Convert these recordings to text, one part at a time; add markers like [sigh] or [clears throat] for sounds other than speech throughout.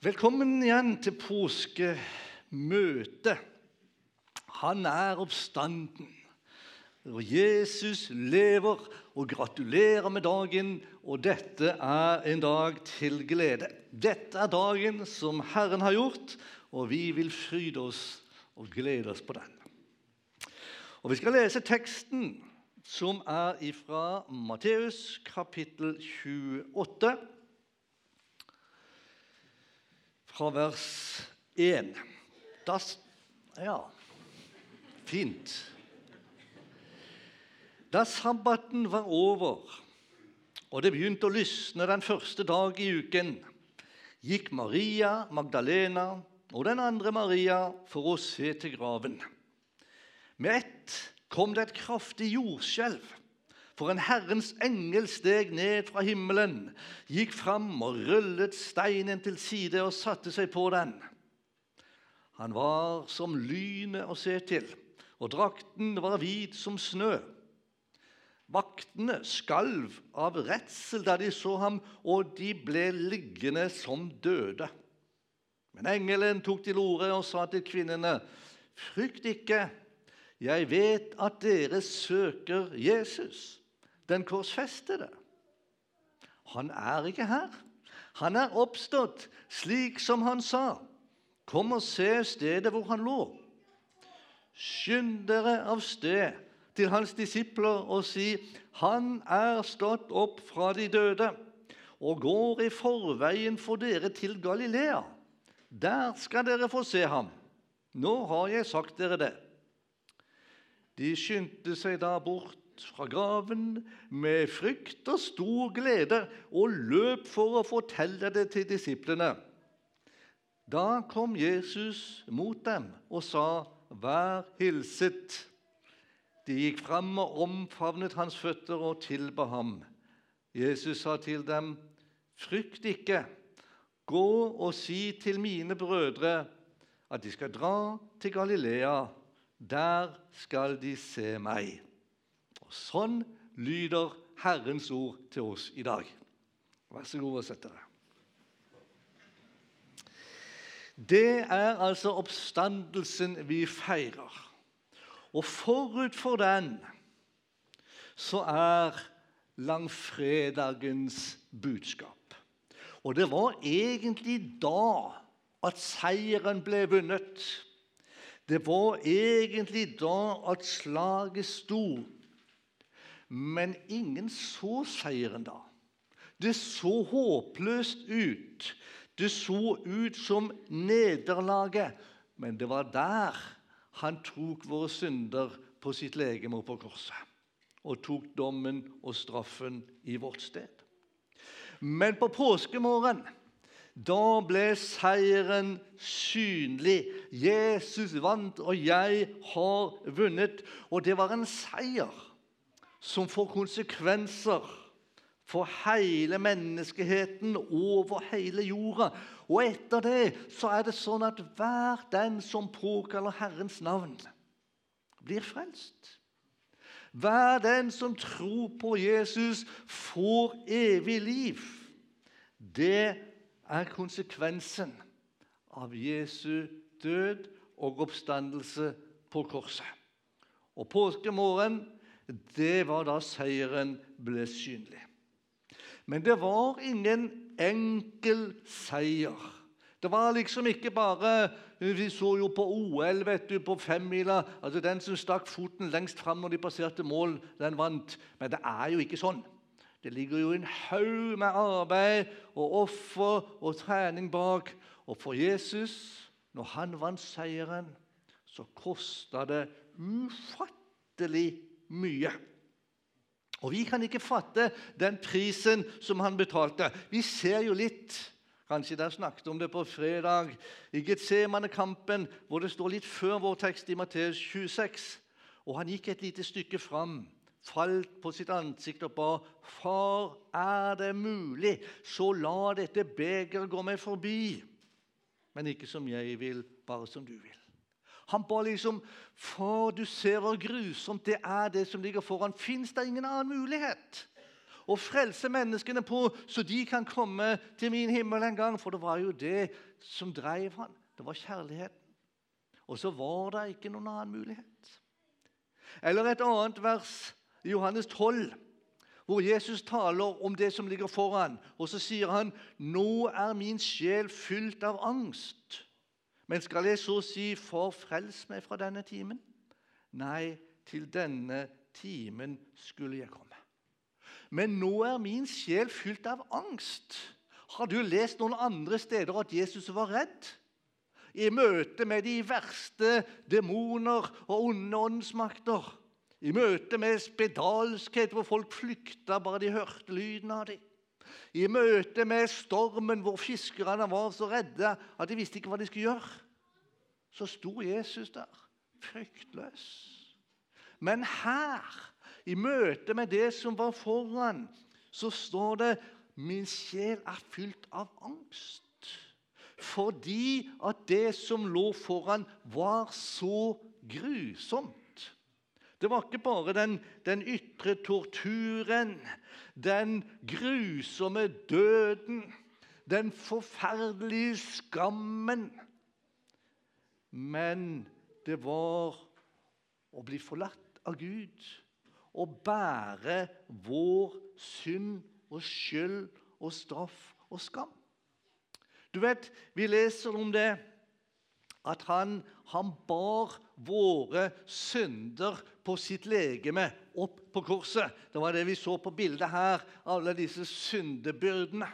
Velkommen igjen til påskemøtet. Han er oppstanden. Og Jesus lever, og gratulerer med dagen. Og dette er en dag til glede. Dette er dagen som Herren har gjort, og vi vil fryde oss og glede oss på den. Og Vi skal lese teksten som er fra Matteus kapittel 28 fra vers 1. Das, ja, fint. Da sabbaten var over og det begynte å lysne den første dag i uken, gikk Maria Magdalena og den andre Maria for å se til graven. Med ett kom det et kraftig jordskjelv. For en Herrens engel steg ned fra himmelen, gikk fram og rullet steinen til side og satte seg på den. Han var som lynet å se til, og drakten var hvit som snø. Vaktene skalv av redsel da de så ham, og de ble liggende som døde. Men engelen tok til orde og sa til kvinnene.: Frykt ikke, jeg vet at dere søker Jesus den korsfestede. Han er ikke her. Han er oppstått, slik som han sa. Kom og se stedet hvor han lå. Skynd dere av sted til hans disipler og si:" Han er stått opp fra de døde og går i forveien for dere til Galilea. Der skal dere få se ham. Nå har jeg sagt dere det. De skyndte seg da bort fra graven med frykt og stor glede og løp for å fortelle det til disiplene. Da kom Jesus mot dem og sa, 'Vær hilset.' De gikk fram og omfavnet hans føtter og tilba ham. Jesus sa til dem, 'Frykt ikke. Gå og si til mine brødre at de skal dra til Galilea. Der skal de se meg.' Og Sånn lyder Herrens ord til oss i dag. Vær så god og sett dere. Det er altså oppstandelsen vi feirer. Og forut for den så er langfredagens budskap. Og det var egentlig da at seieren ble vunnet. Det var egentlig da at slaget sto. Men ingen så seieren da. Det så håpløst ut. Det så ut som nederlaget. Men det var der han tok våre synder på sitt legeme på korset. Og tok dommen og straffen i vårt sted. Men på påskemorgen da ble seieren synlig. Jesus vant, og jeg har vunnet. Og det var en seier som får konsekvenser for hele menneskeheten over hele jorda. Og etter det så er det sånn at hver den som påkaller Herrens navn, blir frelst. Hver den som tror på Jesus, får evig liv. Det er konsekvensen av Jesu død og oppstandelse på korset. Og påskemorgen det var da seieren ble synlig. Men det var ingen enkel seier. Det var liksom ikke bare Vi så jo på OL, vet du, på femmila. Altså Den som stakk foten lengst fram når de passerte mål, den vant. Men det er jo ikke sånn. Det ligger jo en haug med arbeid og offer og trening bak. Og for Jesus, når han vant seieren, så kosta det ufattelig mye. Og Vi kan ikke fatte den prisen som han betalte. Vi ser jo litt Kanskje dere snakket om det på fredag i Getsemane-kampen, hvor det står litt før vår tekst i Matteus 26. Og Han gikk et lite stykke fram, falt på sitt ansikt og ba, 'Far, er det mulig, så la dette begeret gå meg forbi.' Men ikke som jeg vil, bare som du vil. Han ba liksom For du ser hvor grusomt det er, det som ligger foran. Fins det ingen annen mulighet? Å frelse menneskene på, så de kan komme til min himmel en gang. For det var jo det som drev han. Det var kjærligheten. Og så var det ikke noen annen mulighet. Eller et annet vers i Johannes 12, hvor Jesus taler om det som ligger foran. Og så sier han, 'Nå er min sjel fylt av angst.' Men skal jeg så si, 'forfrels meg fra denne timen'? Nei, til denne timen skulle jeg komme. Men nå er min sjel fylt av angst. Har du lest noen andre steder at Jesus var redd? I møte med de verste demoner og onde åndsmakter. I møte med spedalskhet hvor folk flykta bare de hørte lyden av dem. I møte med stormen hvor fiskerne var så redde at de visste ikke hva de skulle gjøre. Så sto Jesus der, fryktløs. Men her i møte med det som var foran, så står det min sjel er fylt av angst. Fordi at det som lå foran, var så grusomt. Det var ikke bare den, den ytre torturen, den grusomme døden, den forferdelige skammen. Men det var å bli forlatt av Gud å bære vår synd og skyld og straff og skam. Du vet, Vi leser om det at han, han bar våre synder på sitt legeme opp på korset. Det var det vi så på bildet her, alle disse syndebyrdene.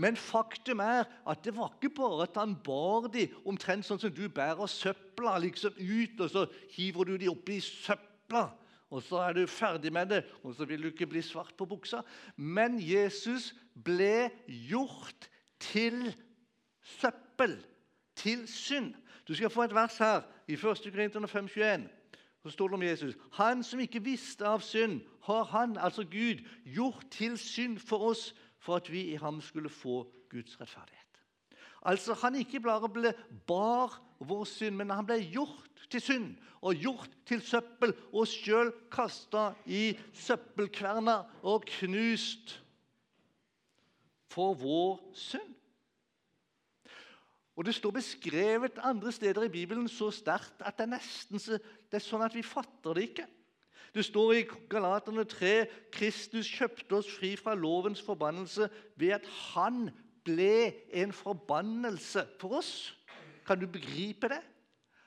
Men faktum er at det var ikke bare at han bar de omtrent sånn som du bærer søpla liksom ut, og så hiver du de oppi søpla og så er du ferdig med det, og så vil du ikke bli svart på buksa. Men Jesus ble gjort til søppel, til synd. Du skal få et vers her i 1. Korinterne 5,21. Så står det om Jesus. Han som ikke visste av synd, har han, altså Gud, gjort til synd for oss, for at vi i ham skulle få Guds rettferdighet. Altså, Han ikke bare ble bar vår synd, men han ble gjort til synd og gjort til søppel og sjøl kasta i søppelkverna og knust for vår synd. Og Det står beskrevet andre steder i Bibelen så sterkt at det er nesten så, det er sånn at vi fatter det ikke. Det står i Galaterne 3 Kristus kjøpte oss fri fra lovens forbannelse ved at han ble en forbannelse for oss. Kan du begripe det?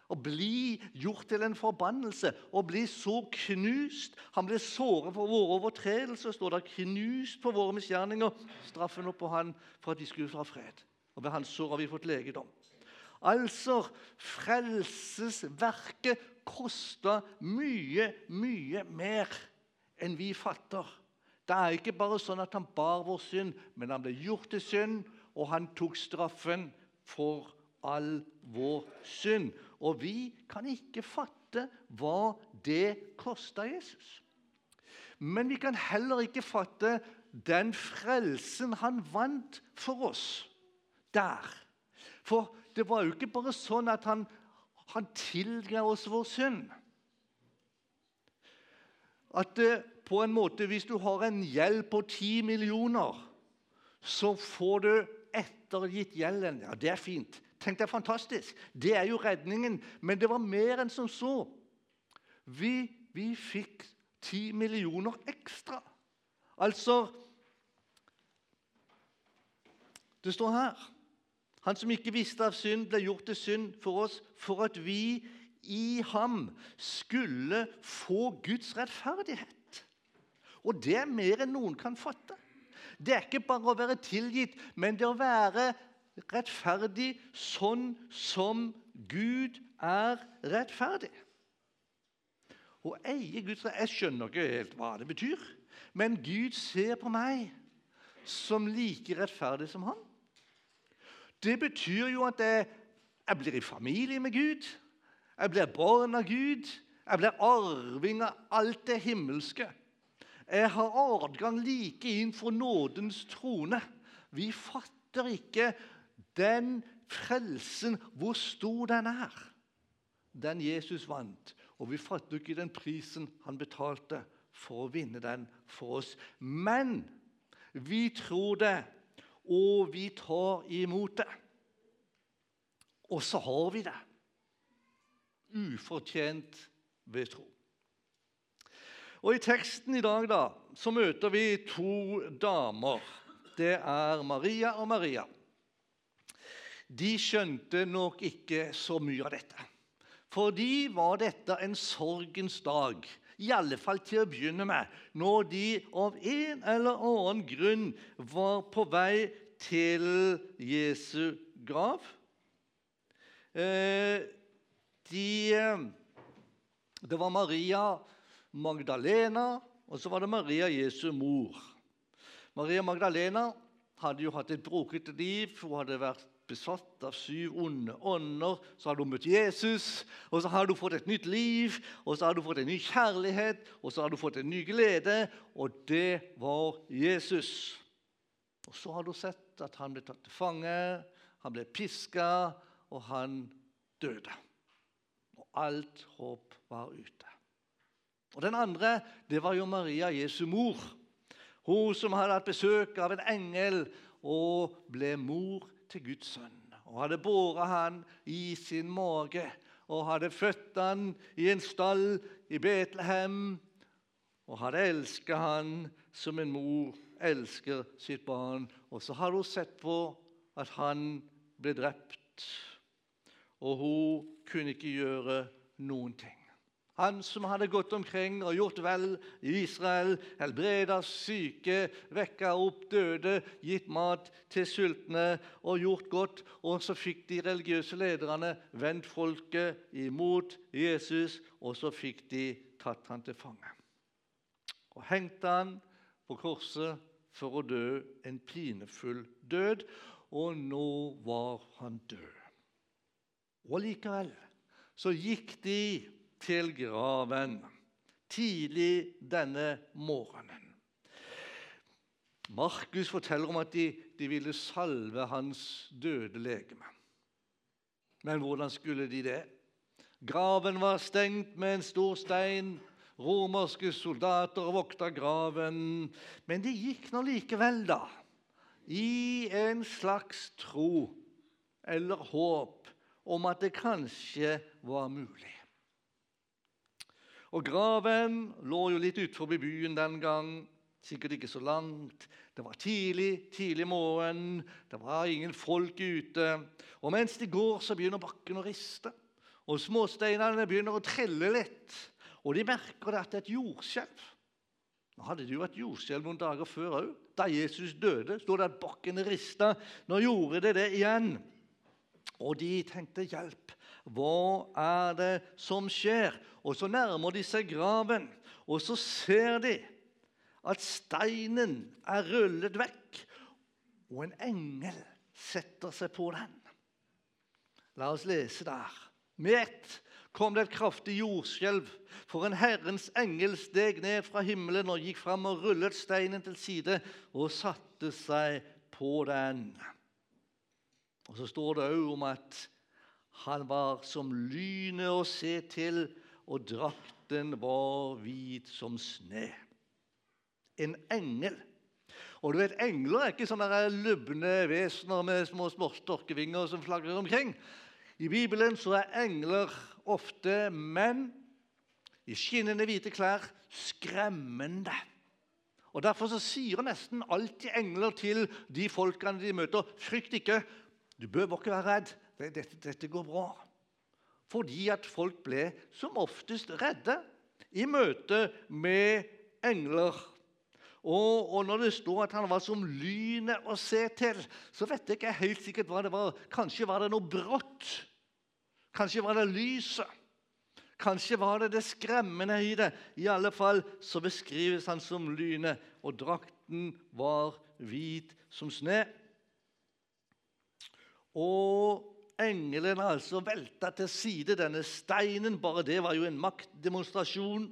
Å bli gjort til en forbannelse, å bli så knust. Han ble såret for våre overtredelser, står det. Knust for våre misgjerninger. Straffen opp på han for at vi skulle få fred. Og ved hans sår har vi fått legedom. Altså, frelsesverket kosta mye, mye mer enn vi fatter. Det er ikke bare sånn at han bar vår synd, men han ble gjort til synd, og han tok straffen for all vår synd. Og vi kan ikke fatte hva det kosta Jesus. Men vi kan heller ikke fatte den frelsen han vant for oss der. For det var jo ikke bare sånn at han, han tilga oss vår synd. At det, på en måte, hvis du har en gjeld på ti millioner, så får du ettergitt gjelden. Ja, det er fint. Tenk, er fantastisk. Det er jo redningen. Men det var mer enn som så. Vi, vi fikk ti millioner ekstra. Altså Det står her Han som ikke visste av synd, ble gjort til synd for oss for at vi i ham skulle få Guds rettferdighet. Og det er mer enn noen kan fatte. Det er ikke bare å være tilgitt, men det å være rettferdig sånn som Gud er rettferdig. Å eie Guds Jeg skjønner ikke helt hva det betyr, men Gud ser på meg som like rettferdig som han. Det betyr jo at jeg, jeg blir i familie med Gud, jeg blir barn av Gud, jeg blir arving av alt det himmelske. Jeg har adgang like inn for nådens trone. Vi fatter ikke den frelsen, hvor stor den er. Den Jesus vant. Og vi fatter ikke den prisen han betalte for å vinne den for oss. Men vi tror det, og vi tar imot det. Og så har vi det. Ufortjent ved tro. Og I teksten i dag da, så møter vi to damer. Det er Maria og Maria. De skjønte nok ikke så mye av dette. For de var dette en sorgens dag, i alle fall til å begynne med, når de av en eller annen grunn var på vei til Jesu grav. Eh, de, det var Maria Magdalena, og så var det Maria Jesu mor. Maria Magdalena hadde jo hatt et brokete liv. Hun hadde vært besatt av syv onde ånder. Så har du møtt Jesus, og så har du fått et nytt liv, og så har du fått en ny kjærlighet, og så har du fått en ny glede, og det var Jesus. Og så har du sett at han ble tatt til fange, han ble piska, og han døde. Og alt håp var ute. Og Den andre det var jo Maria, Jesu mor. Hun som hadde hatt besøk av en engel og ble mor til Guds sønn. Og hadde båret han i sin mage og hadde født han i en stall i Betlehem. Og hadde elsket han som en mor elsker sitt barn. Og så hadde hun sett på at han ble drept, og hun kunne ikke gjøre noen ting. Han som hadde gått omkring og gjort vel i Israel, helbreda syke, vekka opp døde, gitt mat til sultne og gjort godt. Og så fikk de religiøse lederne vendt folket imot Jesus, og så fikk de tatt han til fange. Og hengte han på korset for å dø en pinefull død. Og nå var han død. Og likevel så gikk de til graven tidlig denne morgenen. Markus forteller om at de, de ville salve hans døde legeme. Men hvordan skulle de det? Graven var stengt med en stor stein. Romerske soldater vokta graven. Men de gikk nå likevel, da, i en slags tro eller håp om at det kanskje var mulig. Og Graven lå jo litt utenfor byen den gang, sikkert ikke så langt. Det var tidlig, tidlig morgen, det var ingen folk ute. Og mens de går, så begynner bakken å riste, og småsteinene begynner å trelle litt. Og de merker at det er et jordskjelv. Nå hadde det jo vært jordskjelv noen dager før òg. Da Jesus døde, sto det at bakken rista. Nå gjorde det det igjen. Og de tenkte 'hjelp'. Hva er det som skjer? Og Så nærmer de seg graven, og så ser de at steinen er rullet vekk, og en engel setter seg på den. La oss lese der. Med ett kom det et kraftig jordskjelv, for en Herrens engel steg ned fra himmelen og gikk fram og rullet steinen til side og satte seg på den. Og Så står det òg om at han var som lynet å se til, og drakten var hvit som sne. En engel. Og du vet, Engler er ikke sånne lubne vesener med små storkevinger som flagrer omkring. I Bibelen så er engler ofte menn i skinnende hvite klær, skremmende. Og Derfor så sier nesten alltid engler til de folkene de møter, 'Frykt ikke, du bør ikke være redd dette, dette går bra. Fordi at folk ble som oftest redde i møte med engler. Og, og, når det står at han var som lynet å se til, så vet jeg ikke helt sikkert hva det var. Kanskje var det noe brått. Kanskje var det lyset. Kanskje var det det skremmende i det. I alle fall så beskrives han som lynet, og drakten var hvit som sne. Og engelen altså velta til side denne steinen. Bare det var jo en maktdemonstrasjon.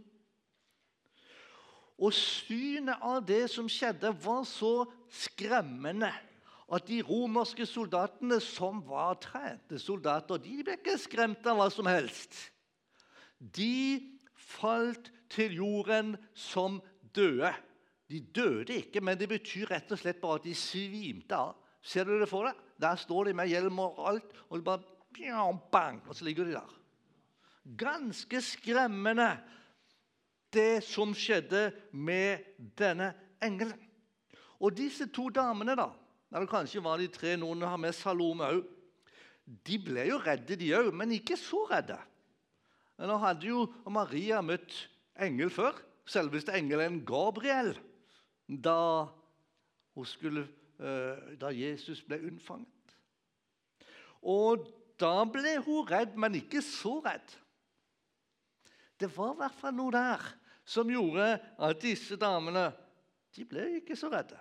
Og synet av det som skjedde, var så skremmende at de romerske soldatene, som var trente soldater, de ble ikke skremt av hva som helst. De falt til jorden som døde. De døde ikke, men det betyr rett og slett bare at de svimte av. Ser du det for deg? Der står de med hjelm og alt, og bare bang, og så ligger de der. Ganske skremmende, det som skjedde med denne engelen. Og disse to damene, da, eller kanskje var de tre noen har med Salome òg, de ble jo redde, de òg, men ikke så redde. Men Nå hadde jo Maria møtt engel før, selveste engelen Gabriel, da hun skulle da Jesus ble unnfanget. Og da ble hun redd, men ikke så redd. Det var i hvert fall noe der som gjorde at disse damene de ble ikke så redde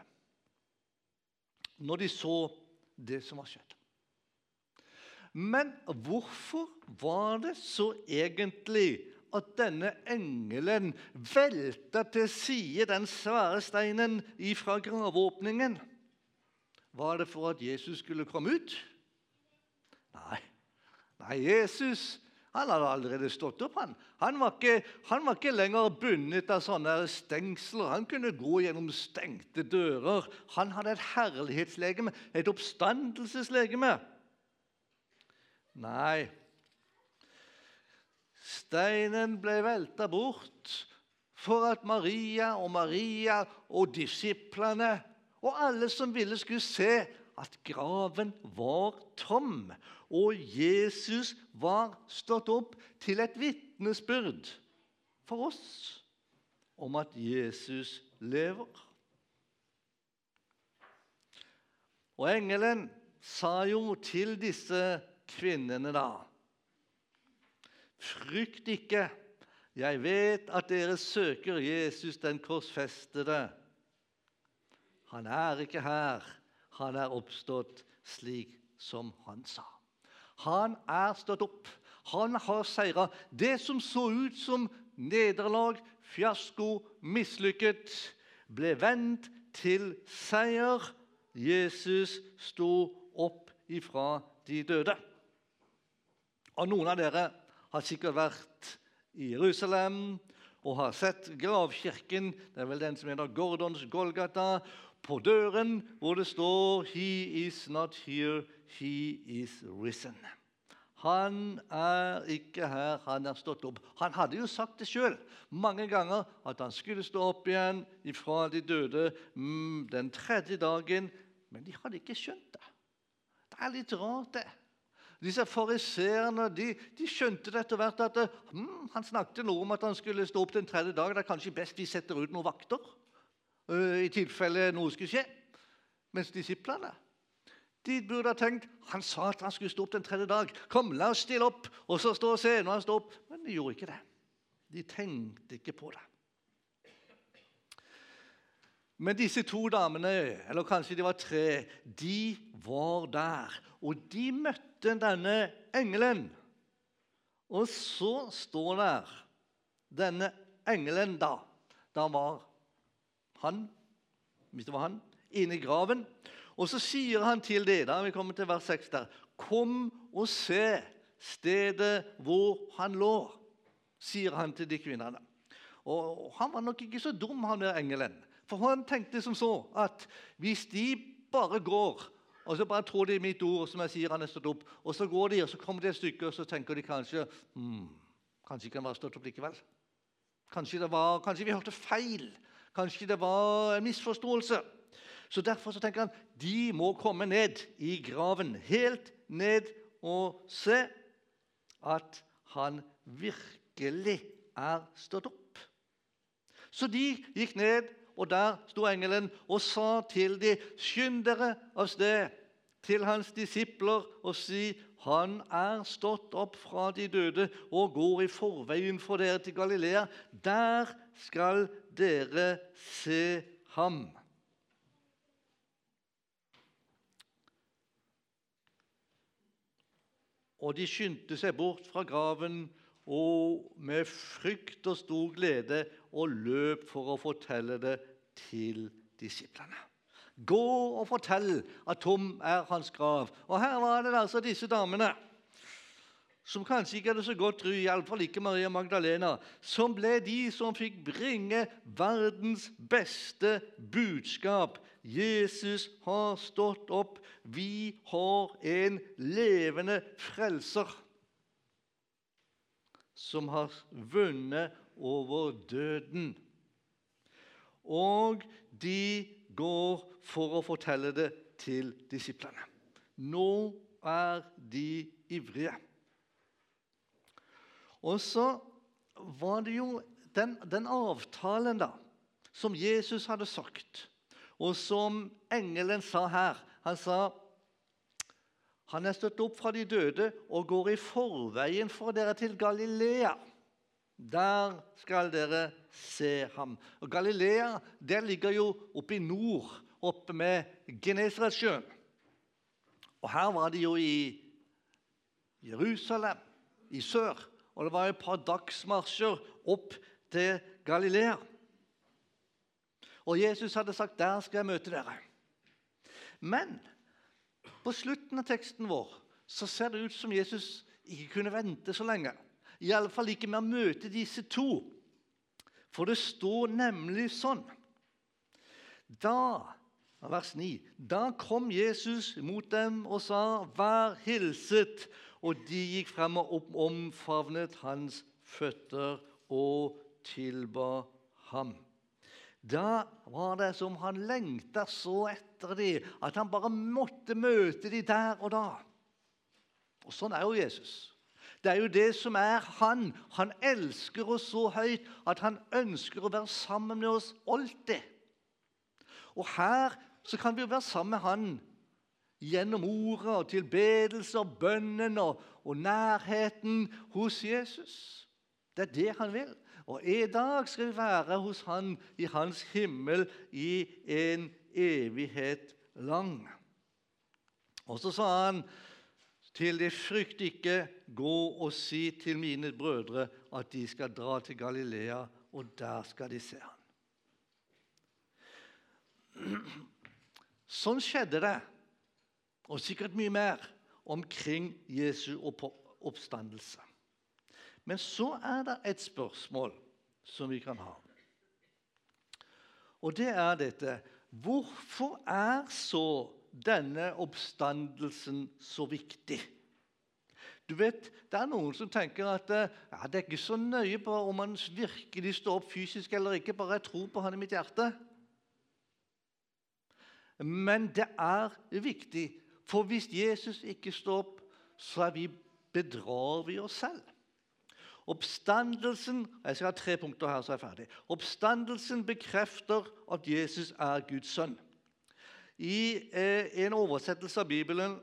når de så det som var skjedd. Men hvorfor var det så egentlig at denne engelen velta til side den svære steinen fra graveåpningen? Var det for at Jesus skulle komme ut? Nei. Nei, Jesus han hadde allerede stått opp. Han, han, var, ikke, han var ikke lenger bundet av sånne stengsler. Han kunne gå gjennom stengte dører. Han hadde et herlighetslegeme, et oppstandelseslegeme. Nei, steinen ble velta bort for at Maria og Maria og disiplene og alle som ville, skulle se at graven var tom. Og Jesus var stått opp til et vitnesbyrd for oss om at Jesus lever. Og engelen sa jo til disse kvinnene da Frykt ikke, jeg vet at dere søker Jesus den korsfestede. Han er ikke her. Han er oppstått slik som han sa. Han er stått opp. Han har seira. Det som så ut som nederlag, fiasko, mislykket, ble vendt til seier. Jesus sto opp ifra de døde. Og Noen av dere har sikkert vært i Jerusalem og har sett gravkirken. Det er vel den som heter Gordons Golgata på døren hvor det står 'He is not here, he is risen'. Han er ikke her, han er stått opp. Han hadde jo sagt det sjøl mange ganger at han skulle stå opp igjen ifra de døde mm, den tredje dagen, men de hadde ikke skjønt det. Det er litt rart, det. Disse fariseerne de, de, skjønte det etter hvert at hmm, han snakket noe om at han skulle stå opp den tredje dagen. Det er kanskje best vi setter ut noen vakter. Eh, i tilfelle noe skulle skje. Mens disiplene de burde ha tenkt han sa at han skulle stå opp den tredje dag. Kom, la oss stille opp og så stå og se når han står opp. Men de gjorde ikke det. De tenkte ikke på det. Men disse to damene, eller kanskje de var tre, de var der. Og de møtte denne engelen. Og så står der denne engelen da. Da var han, hvis det var han, inn i graven. Og så sier han til det, da vi kommer til vers 6 der, Kom og se stedet hvor han lå, sier han til de kvinnene. Og Han var nok ikke så dum, han der engelen. For han tenkte som så at hvis de bare går og så bare tror de mitt ord, som jeg sier han er stått opp, og så går de, og så kommer de et stykke, og så tenker de kanskje hmm, Kanskje ikke han var stått opp likevel? Kanskje, var, kanskje vi hørte feil? Kanskje det var en misforståelse. Så Derfor så tenker han de må komme ned i graven, helt ned og se at han virkelig er stått opp. Så de gikk ned, og der sto engelen og sa til de, skynd dere av sted til hans disipler og si han er stått opp fra de døde og går i forveien for dere til Galilea. Der skal dere se ham. Og de skyndte seg bort fra graven og med frykt og stor glede og løp for å fortelle det til disiplene. Gå og fortell at tom er hans grav. Og her var det altså disse damene. Som kanskje ikke hadde så godt ry, iallfall ikke Maria Magdalena, som ble de som fikk bringe verdens beste budskap. Jesus har stått opp. Vi har en levende frelser som har vunnet over døden. Og de går for å fortelle det til disiplene. Nå er de ivrige. Og så var det jo den, den avtalen da, som Jesus hadde sagt, og som engelen sa her. Han sa han er støtt opp fra de døde og går i forveien for dere til Galilea. Der skal dere se ham. Og Galilea der ligger jo oppe i nord, oppe med Genesaretsjøen. Og her var de jo i Jerusalem, i sør. Og det var et par dagsmarsjer opp til Galilea. Og Jesus hadde sagt 'Der skal jeg møte dere'. Men på slutten av teksten vår så ser det ut som Jesus ikke kunne vente så lenge. Iallfall ikke med å møte disse to. For det står nemlig sånn Da, vers 9, da kom Jesus mot dem og sa, 'Vær hilset.' Og de gikk frem og omfavnet hans føtter og tilba ham. Da var det som han lengta så etter dem, at han bare måtte møte dem der og da. Og Sånn er jo Jesus. Det er jo det som er han. Han elsker oss så høyt at han ønsker å være sammen med oss alltid. Og her så kan vi jo være sammen med han gjennom ordet og tilbedelse og bønnen og, og, nærheten hos Jesus. Det er det han vil. Og i dag skal vi være hos han i hans himmel i en evighet lang. Og så sa han til de frykt ikke, gå og si til mine brødre at de skal dra til Galilea, og der skal de se han. [clears throat] Sånn skjedde det og sikkert mye mer omkring Jesu oppstandelse. Men så er det et spørsmål som vi kan ha. Og det er dette Hvorfor er så denne oppstandelsen så viktig? Du vet, Det er noen som tenker at ja, det er ikke så nøye på om man virkelig står opp fysisk eller ikke, bare jeg tror på han i mitt hjerte. Men det er viktig for hvis Jesus ikke står opp, så vi, bedrar vi oss selv. Oppstandelsen jeg skal ha tre punkter her, så er jeg ferdig. Oppstandelsen bekrefter at Jesus er Guds sønn. I eh, en oversettelse av Bibelen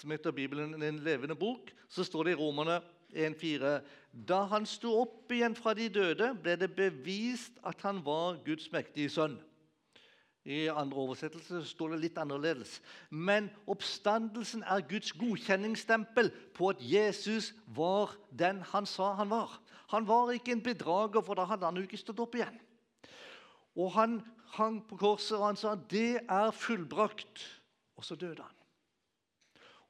som heter Bibelen en levende bok, så står det i Romerne 1,4.: Da han sto opp igjen fra de døde, ble det bevist at han var Guds mektige sønn. I andre oversettelser står det litt annerledes. Men oppstandelsen er Guds godkjenningsstempel på at Jesus var den han sa han var. Han var ikke en bedrager, for da hadde han jo ikke stått opp igjen. Og Han hang på korset og han sa 'Det er fullbrakt'. Og så døde han.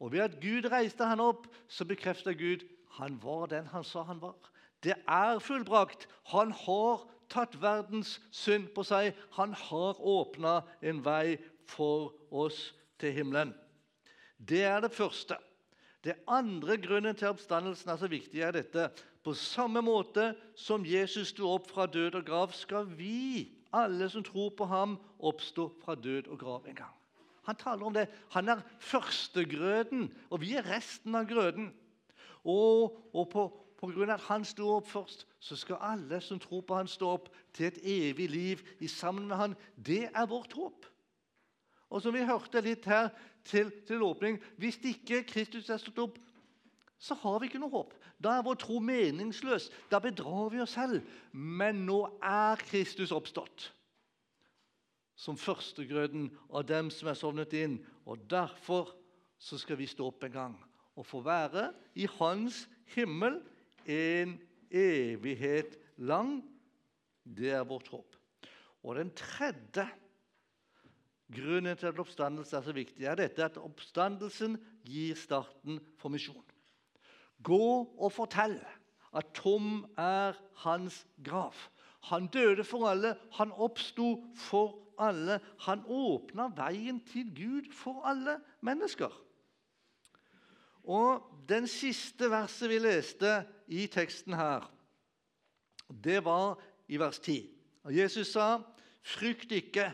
Og Ved at Gud reiste han opp, så bekrefter Gud han var den han sa han var. Det er fullbrakt. Han har tatt verdens synd på seg. Han har åpna en vei for oss til himmelen. Det er det første. Det andre grunnen til oppstandelsen er så viktig, er dette. På samme måte som Jesus sto opp fra død og grav, skal vi, alle som tror på ham, oppstå fra død og grav en gang. Han taler om det. Han er førstegrøden, og vi er resten av grøden. Og, og på, av at han sto opp først, så skal alle som tror på han stå opp til et evig liv i sammen med han. Det er vårt håp. Og som vi hørte litt her til, til åpning Hvis ikke Kristus er stått opp, så har vi ikke noe håp. Da er vår tro meningsløs. Da bedrar vi oss selv. Men nå er Kristus oppstått som førstegrøden av dem som er sovnet inn. Og derfor så skal vi stå opp en gang og få være i Hans himmel en evighet lang. Det er vårt håp. Og den tredje grunnen til at oppstandelse er så viktig, er dette at oppstandelsen gir starten for misjon. Gå og fortell at tom er hans grav. Han døde for alle, han oppsto for alle. Han åpna veien til Gud for alle mennesker. Og Den siste verset vi leste i teksten her, det var i vers 10. Og Jesus sa, 'Frykt ikke.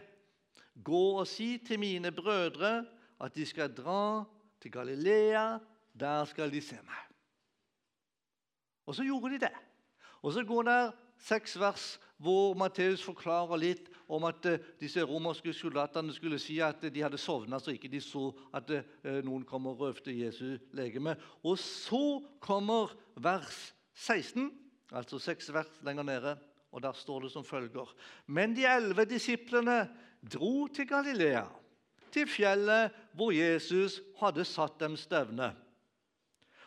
Gå og si til mine brødre at de skal dra til Galilea. Der skal de se meg.' Og så gjorde de det. Og så går det seks vers hvor Matteus forklarer litt om at uh, disse romerske soldatene skulle si at de hadde sovna så ikke de så at uh, noen kom og røvde Jesu legeme. Og så kommer vers 16, altså seks vers lenger nede, og der står det som følger. Men de elleve disiplene dro til Galilea, til fjellet hvor Jesus hadde satt dem stevne.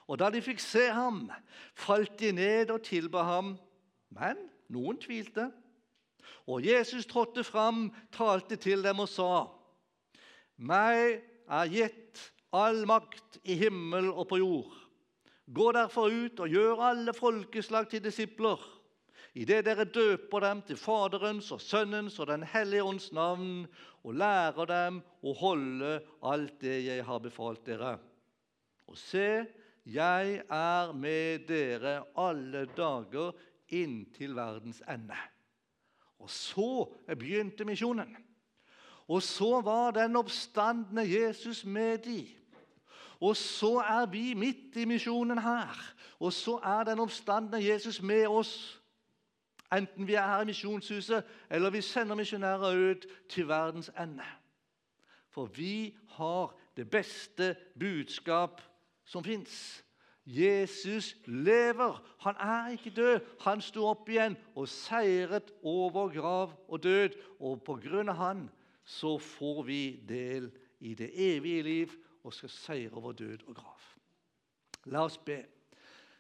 Og da de fikk se ham, falt de ned og tilba ham. Men noen tvilte. Og Jesus trådte fram, talte til dem og sa.: Meg er gitt all makt i himmel og på jord. Gå derfor ut og gjør alle folkeslag til disipler, idet dere døper dem til Faderens og Sønnens og Den hellige ånds navn, og lærer dem å holde alt det jeg har befalt dere. Og se, jeg er med dere alle dager inntil verdens ende. Og så begynte misjonen. Og så var den oppstandende Jesus med de. Og så er vi midt i misjonen her. Og så er den oppstandende Jesus med oss. Enten vi er her i misjonshuset, eller vi sender misjonærer ut til verdens ende. For vi har det beste budskap som fins. Jesus lever. Han er ikke død. Han sto opp igjen og seiret over grav og død. Og på grunn av han så får vi del i det evige liv og skal seire over død og grav. La oss be.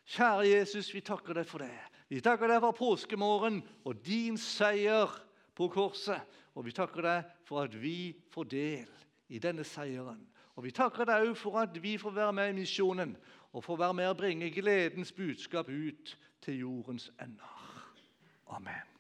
Kjære Jesus, vi takker deg for det. Vi takker deg for påskemorgen og din seier på korset. Og vi takker deg for at vi får del i denne seieren. Og vi takker deg òg for at vi får være med i misjonen og få være med å bringe gledens budskap ut til jordens ender. Amen.